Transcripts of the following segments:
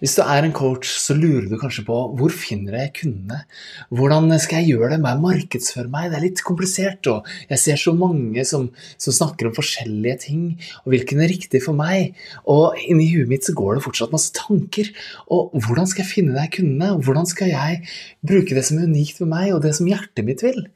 Hvis du er en coach, så lurer du kanskje på hvor finner jeg kundene? Hvordan skal jeg gjøre det? Må jeg markedsføre meg? Det er litt komplisert, og jeg ser så mange som, som snakker om forskjellige ting, og hvilken er riktig for meg? Og inni huet mitt så går det fortsatt masse tanker. Og hvordan skal jeg finne de kundene? Hvordan skal jeg bruke det som er unikt med meg, og det som hjertet mitt vil?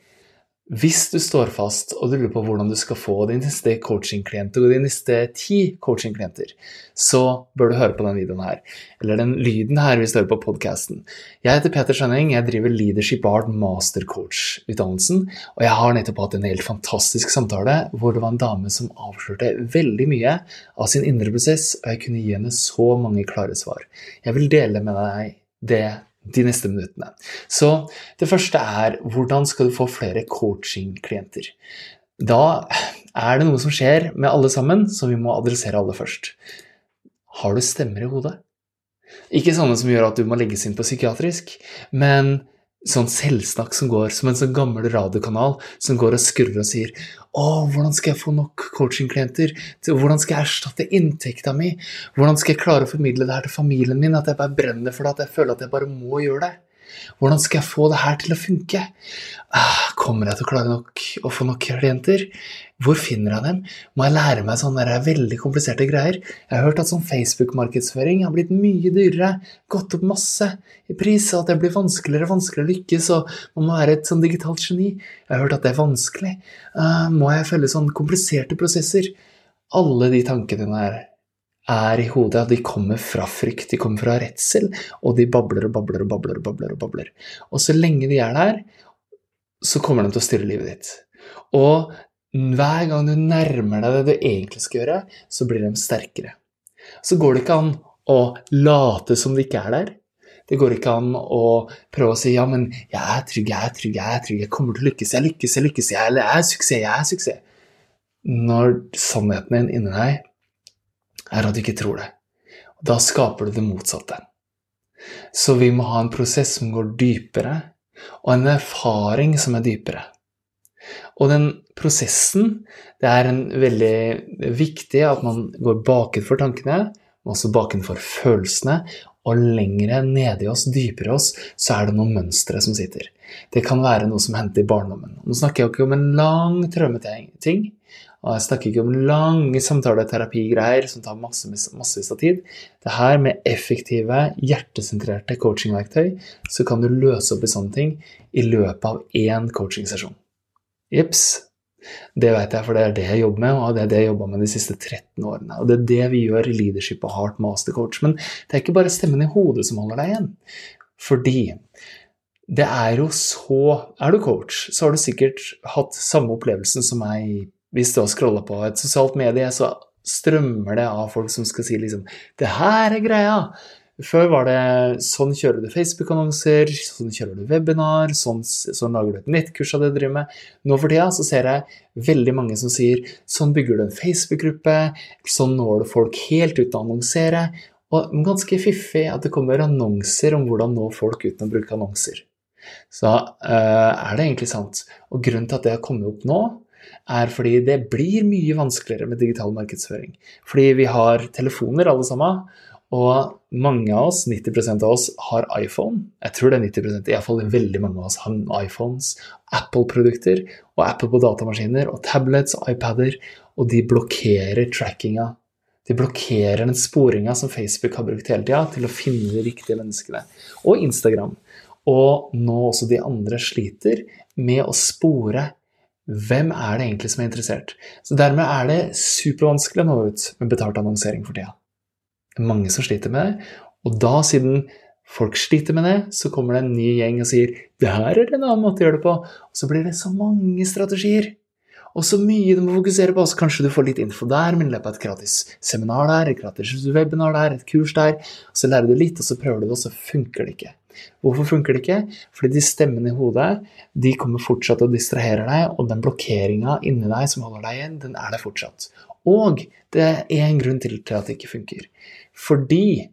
Hvis du står fast og du lurer på hvordan du skal få dine neste coachingklienter og dine neste ti coachingklienter, så bør du høre på denne videoen her, eller den lyden her hvis du hører på podkasten. Jeg heter Peter Skjønning, jeg driver Leadership Art Mastercoach-utdannelsen, og jeg har nettopp hatt en helt fantastisk samtale hvor det var en dame som avslørte veldig mye av sin indre prosess, og jeg kunne gi henne så mange klare svar. Jeg vil dele med deg det de neste minuttene. Så det første er hvordan skal du få flere coaching-klienter? Da er det noe som skjer med alle sammen, som vi må adressere alle først. Har du stemmer i hodet? Ikke sånne som gjør at du må legges inn på psykiatrisk, men sånn selvsnakk som går, som en sånn gammel radiokanal som går og skurrer og sier å, hvordan skal jeg få nok coachingklienter? Hvordan skal jeg erstatte inntekta mi? Hvordan skal jeg klare å formidle det her til familien min? At jeg bare brenner for det, at jeg føler at jeg bare må gjøre det. Hvordan skal jeg få det her til å funke? Ah, kommer jeg til å klare nok å få nok klienter? Hvor finner jeg dem? Må jeg lære meg sånne veldig kompliserte greier? Jeg har hørt at sånn Facebook-markedsføring har blitt mye dyrere, gått opp masse i pris, og at det blir vanskeligere og vanskeligere å lykkes, og man må være et sånn digitalt geni. Jeg har hørt at det er vanskelig. Uh, må jeg følge sånne kompliserte prosesser? Alle de tankene der er i hodet, de kommer fra frykt, de kommer fra redsel, og de babler og babler og babler og babler. Og babler. Og så lenge de er der, så kommer de til å styre livet ditt. Og hver gang du nærmer deg det du egentlig skal gjøre, så blir de sterkere. Så går det ikke an å late som de ikke er der. Det går ikke an å prøve å si ja, men jeg er trygg, jeg er trygg, jeg er trygg, jeg kommer til å lykkes, jeg lykkes, jeg lykkes, jeg er suksess, jeg er suksess. Når sannheten din inni deg er at du ikke tror det. Da skaper du det motsatte. Så vi må ha en prosess som går dypere, og en erfaring som er dypere. Og den prosessen, det er veldig viktig at man går bakenfor tankene, men også bakenfor følelsene, og lengre nede i oss, dypere i oss, så er det noen mønstre som sitter. Det kan være noe som hendte i barndommen. Nå snakker jeg ikke om en lang traumeting, og jeg snakker ikke om lange samtaleterapigreier som tar masse, massevis av tid. Det her med effektive, hjertesentrerte coachingverktøy, så kan du løse opp i sånne ting i løpet av én coachingsesjon. Jips. Det vet jeg, for det er det jeg jobber med, og det er det jeg jobba med de siste 13 årene. Og det er det vi gjør i Leadership og Heart Master Coach. Men det er ikke bare stemmen i hodet som holder deg igjen. Fordi det er jo så Er du coach, så har du sikkert hatt samme opplevelsen som meg hvis du har scrolla på et sosialt medie, så strømmer det av folk som skal si liksom Det her er greia! Før var det sånn kjører du Facebook-annonser, sånn kjører du webinar, sånn, sånn, lager du et nettkurs av det du driver med. Nå for tida så ser jeg veldig mange som sier sånn bygger du en Facebook-gruppe, sånn når du folk helt uten å annonsere. Og ganske fiffig at det kommer annonser om hvordan nå folk uten å bruke annonser. Så uh, er det egentlig sant. Og grunnen til at det har kommet opp nå, er fordi det blir mye vanskeligere med digital markedsføring. Fordi vi har telefoner alle sammen, og mange av oss, 90% av oss, har iPhone. Jeg tror det er 90% iallfall veldig mange av oss har iPhones, Apple-produkter og Apple på datamaskiner og tablets og iPader, og de blokkerer trackinga. De blokkerer den sporinga som Facebook har brukt hele tida til å finne de riktige menneskene. Og Instagram. Og nå også de andre sliter med å spore hvem er det egentlig som er interessert? Så Dermed er det supervanskelig å nå ut med betalt annonsering for tida. Det er mange som sliter med det, og da, siden folk sliter med det, så kommer det en ny gjeng og sier 'det her er en annen måte å gjøre det på', og så blir det så mange strategier. Og så mye du må fokusere på. Så kanskje du får litt info der, men i løpet av et gratis seminar der, et gratis webinar der, et kurs der. Så lærer du litt, og så prøver du det, og så funker det ikke. Hvorfor funker det ikke? Fordi de stemmene i hodet de kommer fortsatt og distraherer deg, og den blokkeringa inni deg som holder deg igjen, den er der fortsatt. Og det er en grunn til at det ikke funker. Fordi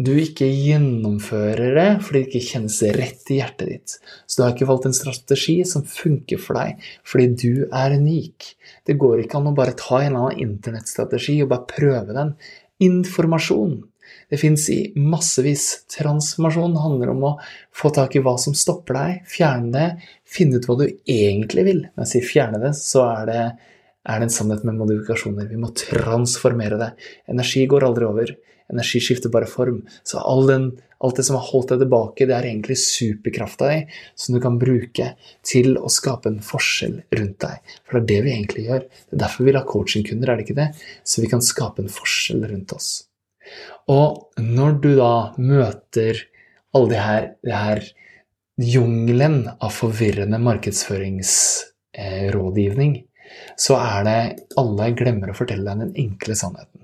du ikke gjennomfører det fordi det ikke kjennes rett i hjertet ditt. Så du har ikke valgt en strategi som funker for deg, fordi du er unik. Det går ikke an å bare ta en eller annen internettstrategi og bare prøve den. Informasjon. Det fins i massevis. Transformasjon handler om å få tak i hva som stopper deg, fjerne det, finne ut hva du egentlig vil. Når jeg sier fjerne det, så er det, er det en sannhet med modifikasjoner. Vi må transformere det. Energi går aldri over. Energi skifter bare form. Så all den, alt det som har holdt deg tilbake, det er egentlig superkrafta di som du kan bruke til å skape en forskjell rundt deg. For det er det vi egentlig gjør. Det er derfor vi vil ha coachingkunder, er det ikke det? Så vi kan skape en forskjell rundt oss. Og når du da møter alle de her, de her jungelen av forvirrende markedsføringsrådgivning, så er det alle glemmer å fortelle deg den enkle sannheten.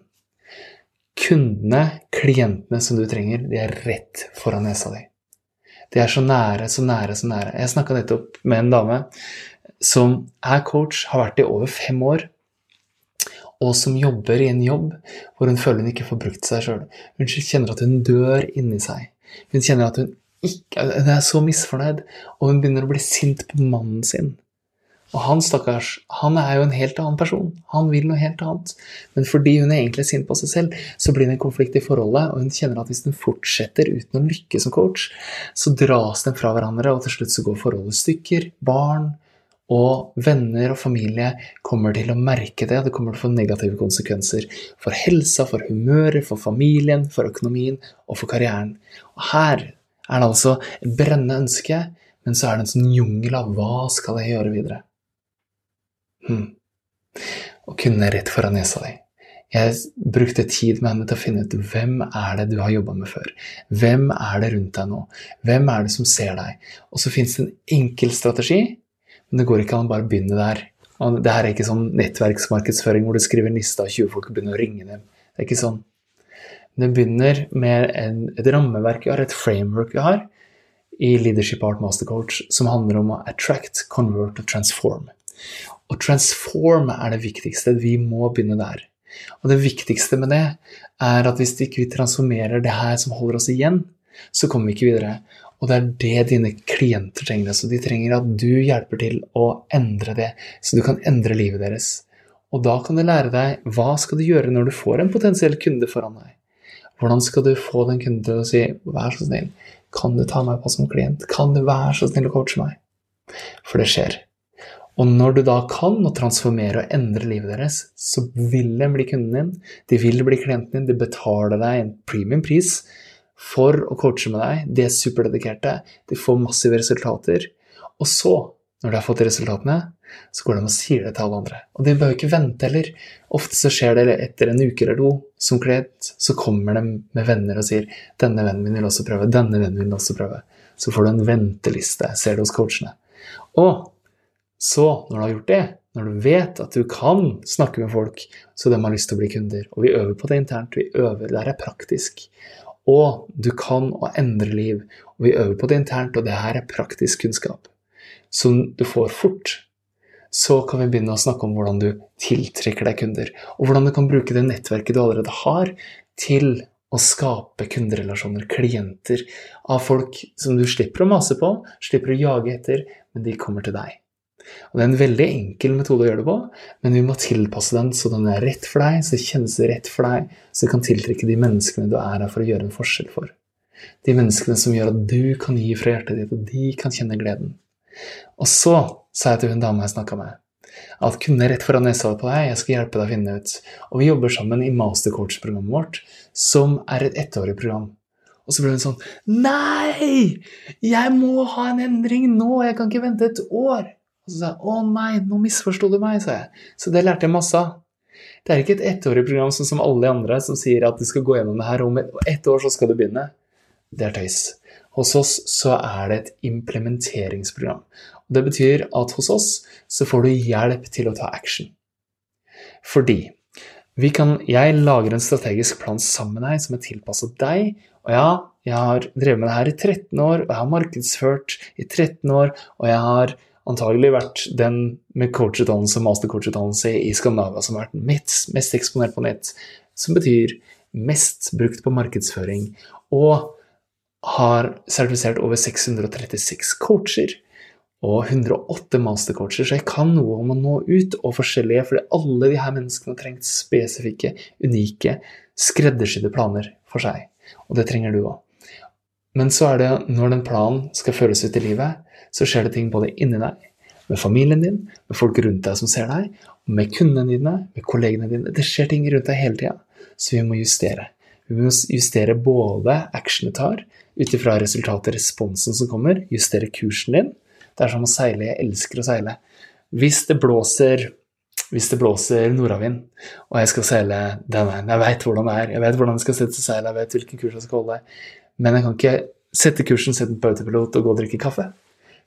Kundene, klientene som du trenger, de er rett foran nesa di. De er så nære, så nære, så nære. Jeg snakka nettopp med en dame som er coach, har vært i over fem år, og som jobber i en jobb hvor hun føler hun ikke får brukt seg sjøl. Hun kjenner at hun dør inni seg. Hun kjenner at hun ikke Hun er så misfornøyd, og hun begynner å bli sint på mannen sin. Og han stakkars, han er jo en helt annen person. Han vil noe helt annet. Men fordi hun er egentlig sint på seg selv, så blir det en konflikt i forholdet, og hun kjenner at hvis den fortsetter uten å lykkes som coach, så dras den fra hverandre, og til slutt så går forholdet stykker. Barn og venner og familie kommer til å merke det. Det kommer til å få negative konsekvenser for helsa, for humøret, for familien, for økonomien og for karrieren. Og her er det altså et brennende ønske, men så er det en sånn jungel av hva skal jeg gjøre videre? Hmm. Og kunne rett foran nesa di. Jeg brukte tid med henne til å finne ut hvem er det du har jobba med før. Hvem er det rundt deg nå? Hvem er det som ser deg? Og så fins det en enkel strategi, men det går ikke an å bare begynne der. Og det her er ikke sånn nettverksmarkedsføring hvor du skriver en liste av 20 folk og begynner å ringe dem. Det er ikke sånn. Det begynner med en, et rammeverk vi har, et framework vi har, i Leadership Art Mastercoach, som handler om å attract, convert og transform. Og transform er det viktigste. Vi må begynne der. Og det viktigste med det er at hvis ikke vi transformerer det her som holder oss igjen, så kommer vi ikke videre. Og det er det dine klienter trenger. Så de trenger at du hjelper til å endre det, så du kan endre livet deres. Og da kan du lære deg hva skal du gjøre når du får en potensiell kunde foran deg. Hvordan skal du få den kunden til å si 'vær så snill, kan du ta meg på som klient', kan du være så snill å coache meg? For det skjer. Og når du da kan å transformere og endre livet deres, så vil de bli kunden din, de vil bli klienten din, de betaler deg en premium pris for å coache med deg, de er superdedikerte, de får massive resultater. Og så, når de har fått resultatene, så går de og sier det til alle andre. Og de behøver ikke vente heller. Ofte så skjer det etter en uke eller to. Som klient så kommer de med venner og sier 'denne vennen min vil også prøve', 'denne vennen vil også prøve'. Så får du en venteliste, ser du hos coachene. Og så, når du har gjort det, når du vet at du kan snakke med folk så de har lyst til å bli kunder, og vi øver på det internt, vi øver, det her er praktisk, og du kan å endre liv, og vi øver på det internt, og det her er praktisk kunnskap. Som du får fort, så kan vi begynne å snakke om hvordan du tiltrekker deg kunder, og hvordan du kan bruke det nettverket du allerede har, til å skape kunderelasjoner, klienter, av folk som du slipper å mase på, slipper å jage etter, men de kommer til deg. Og Det er en veldig enkel metode å gjøre det på, men vi må tilpasse den så den er rett for deg, så det kjennes rett for deg, så du kan tiltrekke de menneskene du er her for å gjøre en forskjell for. De menneskene som gjør at du kan gi fra hjertet ditt, og de kan kjenne gleden. Og så sa jeg til hun dama jeg snakka med, at kunne rett foran nesa på deg, jeg skal hjelpe deg å finne ut. Og vi jobber sammen i mastercoach-programmet vårt, som er et ettårig program. Og så ble hun sånn Nei! Jeg må ha en endring nå! Jeg kan ikke vente et år! Og så sa jeg 'Å nei, nå misforsto du meg', sa jeg. Så det lærte jeg masse av. Det er ikke et ettårig program sånn som alle andre som sier at du skal gå gjennom det her om ett år, så skal du begynne. Det er tøys. Hos oss så er det et implementeringsprogram. Og det betyr at hos oss så får du hjelp til å ta action. Fordi kan, jeg lager en strategisk plan sammen med deg som er tilpasset deg. Og ja, jeg har drevet med det her i 13 år, og jeg har markedsført i 13 år, og jeg har antagelig vært den med coachutdannelse, mastercoachutdannelse i Skandinavia som har vært mest, mest eksponert på nett, som betyr mest brukt på markedsføring, og har sertifisert over 636 coacher og 108 mastercoacher, så jeg kan noe om å nå ut og forskjellige, fordi alle de her menneskene har trengt spesifikke, unike, skreddersydde planer for seg. Og det trenger du òg. Men så er det når den planen skal føres ut i livet, så skjer det ting både inni deg, med familien din, med folk rundt deg som ser deg, med kundene dine, med kollegene dine. Det skjer ting rundt deg hele tida, så vi må justere. Vi må justere både actionen du tar, ut ifra resultatet, responsen som kommer, justere kursen din, det er som å seile. Jeg elsker å seile. Hvis det blåser hvis det blåser nordavind, og jeg skal seile den veien Jeg veit hvordan det er, jeg vet hvordan jeg skal sette seil, jeg vet hvilken kurs jeg skal holde, men jeg kan ikke sette kursen, sette den på autopilot og gå og drikke kaffe.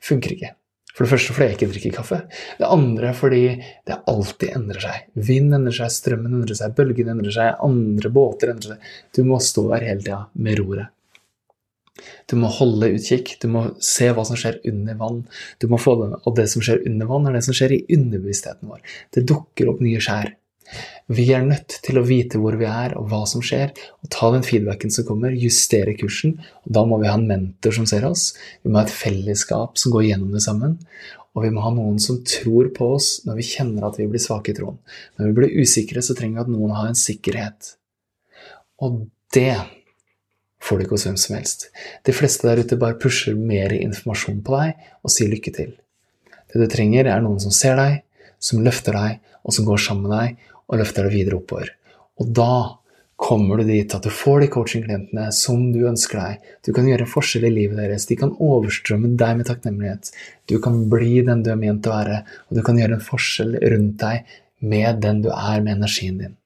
Funker ikke. For det første fordi jeg ikke drikker kaffe. Det andre fordi det alltid endrer seg. Vind endrer seg, strømmen endrer seg, bølgene endrer seg, andre båter endrer seg. Du må stå der hele tida med roret. Du må holde utkikk, du må se hva som skjer under vann. Du må få det, og det som skjer under vann, er det som skjer i underbevisstheten vår. Det dukker opp nye skjær. Vi er nødt til å vite hvor vi er og hva som skjer, og ta den feedbacken som kommer, justere kursen. og Da må vi ha en mentor som ser oss, vi må ha et fellesskap som går gjennom det sammen. Og vi må ha noen som tror på oss når vi kjenner at vi blir svake i troen. Når vi blir usikre, så trenger vi at noen har en sikkerhet. Og det får du ikke hos hvem som helst. De fleste der ute bare pusher mer informasjon på deg og sier lykke til. Det du trenger, er noen som ser deg, som løfter deg, og som går sammen med deg og løfter deg videre oppover. Og da kommer du dit at du får de coachingklientene som du ønsker deg. Du kan gjøre en forskjell i livet deres. De kan overstrømme deg med takknemlighet. Du kan bli den du er ment å være, og du kan gjøre en forskjell rundt deg med den du er med energien din.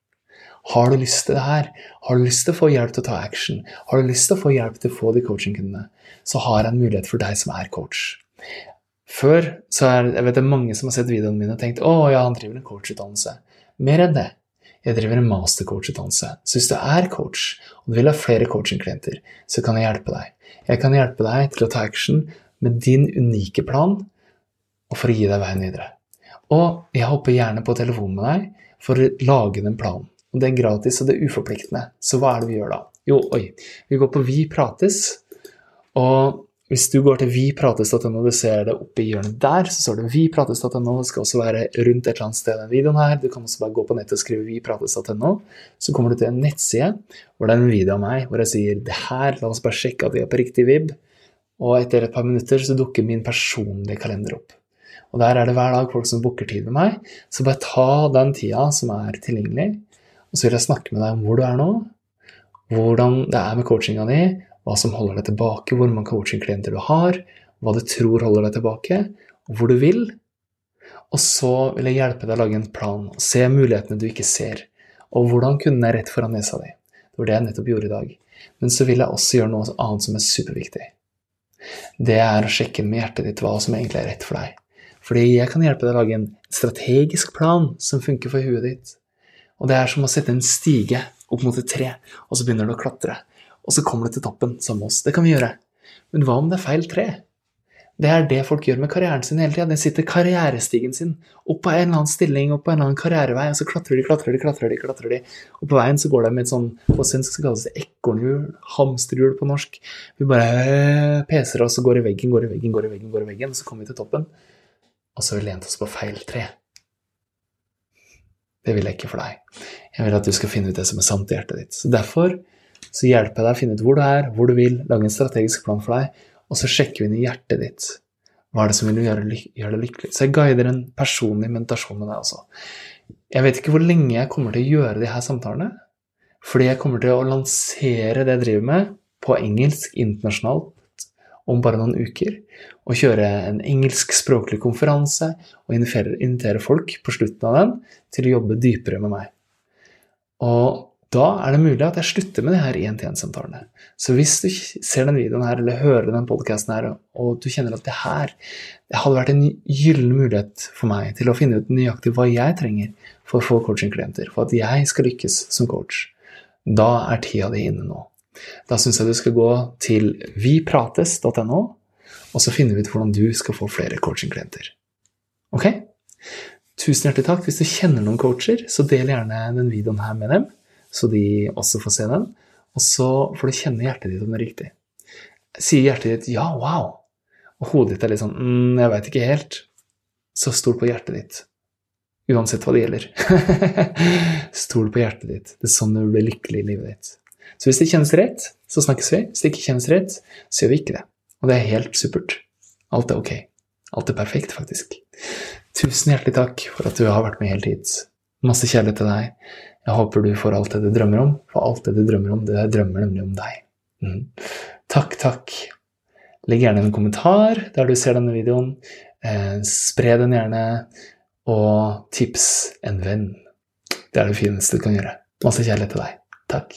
Har du lyst til det her? Har du lyst til å få hjelp til å ta action? Har du lyst til å få hjelp til å få de coachingkundene? Så har jeg en mulighet for deg som er coach. Før så er jeg vet det er mange som har sett videoene mine og tenkt å ja, han driver en coachutdannelse. Mer enn det. Jeg driver en mastercoachutdannelse. Så hvis du er coach og du vil ha flere coachingklienter, så kan jeg hjelpe deg. Jeg kan hjelpe deg til å ta action med din unike plan og for å gi deg veien videre. Og jeg hopper gjerne på telefonen med deg for å lage den planen. Og det er gratis, og det er uforpliktende. Så hva er det vi gjør da? Jo, oi, vi går på Vi prates. Og hvis du går til viprates.no, du ser det oppe i hjørnet der, så står det viprates.no. Det skal også være rundt et eller annet sted den videoen her. Du kan også bare gå på nettet og skrive viprates.no. Så kommer du til en nettside hvor det er en video av meg hvor jeg sier det her, la oss bare sjekke at vi er på riktig vib. Og etter et par minutter så dukker min personlige kalender opp. Og der er det hver dag folk som booker tid med meg. Så bare ta den tida som er tilgjengelig, og så vil jeg snakke med deg om hvor du er nå, hvordan det er med coachinga di, hva som holder deg tilbake, hvor mange coachingklienter du har, hva du tror holder deg tilbake, og hvor du vil. Og så vil jeg hjelpe deg å lage en plan, se mulighetene du ikke ser, og hvordan kunden er rett foran nesa di. Det var det jeg nettopp gjorde i dag. Men så vil jeg også gjøre noe annet som er superviktig. Det er å sjekke med hjertet ditt hva som egentlig er rett for deg. Fordi jeg kan hjelpe deg å lage en strategisk plan som funker for huet ditt. Og det er som å sette en stige opp mot et tre, og så begynner du å klatre. Og så kommer du til toppen sammen med oss. Det kan vi gjøre. Men hva om det er feil tre? Det er det folk gjør med karrieren sin hele tida. De sitter karrierestigen sin opp på en eller annen stilling, opp på en eller annen karrierevei, og så klatrer de, klatrer de, klatrer de. klatrer de. Og på veien så går de med et sånn På svensk så kalles det ekornhjul, hamsterhjul på norsk. Vi bare peser oss og går i veggen, går i veggen, går i veggen, går i veggen, og så kommer vi til toppen. Og så har vi lent oss på feil tre. Det vil jeg ikke for deg. Jeg vil at du skal finne ut det som er sant i hjertet ditt. Så Derfor så hjelper jeg deg å finne ut hvor du er, hvor du vil, lage en strategisk plan for deg, og så sjekker vi inn i hjertet ditt. Hva er det som vil gjøre, gjøre deg lykkelig? Så jeg guider en personlig meditasjon med deg også. Jeg vet ikke hvor lenge jeg kommer til å gjøre de her samtalene, fordi jeg kommer til å lansere det jeg driver med, på engelsk internasjonalt om bare noen uker. Og kjøre en engelskspråklig konferanse og invitere folk på slutten av den til å jobbe dypere med meg. Og da er det mulig at jeg slutter med de her 1-til-1-samtalene. Så hvis du ser den videoen her, eller hører den podkasten her, og du kjenner at det her det hadde vært en gyllen mulighet for meg til å finne ut nøyaktig hva jeg trenger for å få coachingklienter, for at jeg skal lykkes som coach, da er tida di inne nå. Da syns jeg du skal gå til viprates.no, og så finner vi ut hvordan du skal få flere coachingklienter. Ok? Tusen hjertelig takk. Hvis du kjenner noen coacher, så del gjerne den videoen her med dem, så de også får se den. Og så får du kjenne hjertet ditt om det er riktig. Sier hjertet ditt 'ja, wow', og hodet ditt er litt sånn mm, 'jeg veit ikke helt', så stol på hjertet ditt. Uansett hva det gjelder. stol på hjertet ditt. Det er sånn du blir lykkelig i livet ditt. Så hvis det kjennes rett, så snakkes vi. Hvis det ikke kjennes rett, så gjør vi ikke det. Og det er helt supert. Alt er ok. Alt er perfekt, faktisk. Tusen hjertelig takk for at du har vært med helt hit. Masse kjærlighet til deg. Jeg håper du får alt det du drømmer om, for alt det du drømmer om, det drømmer nemlig om deg. Mm. Takk, takk. Legg gjerne en kommentar der du ser denne videoen. Eh, spre den gjerne og tips en venn. Det er det fineste du kan gjøre. Masse kjærlighet til deg. Takk.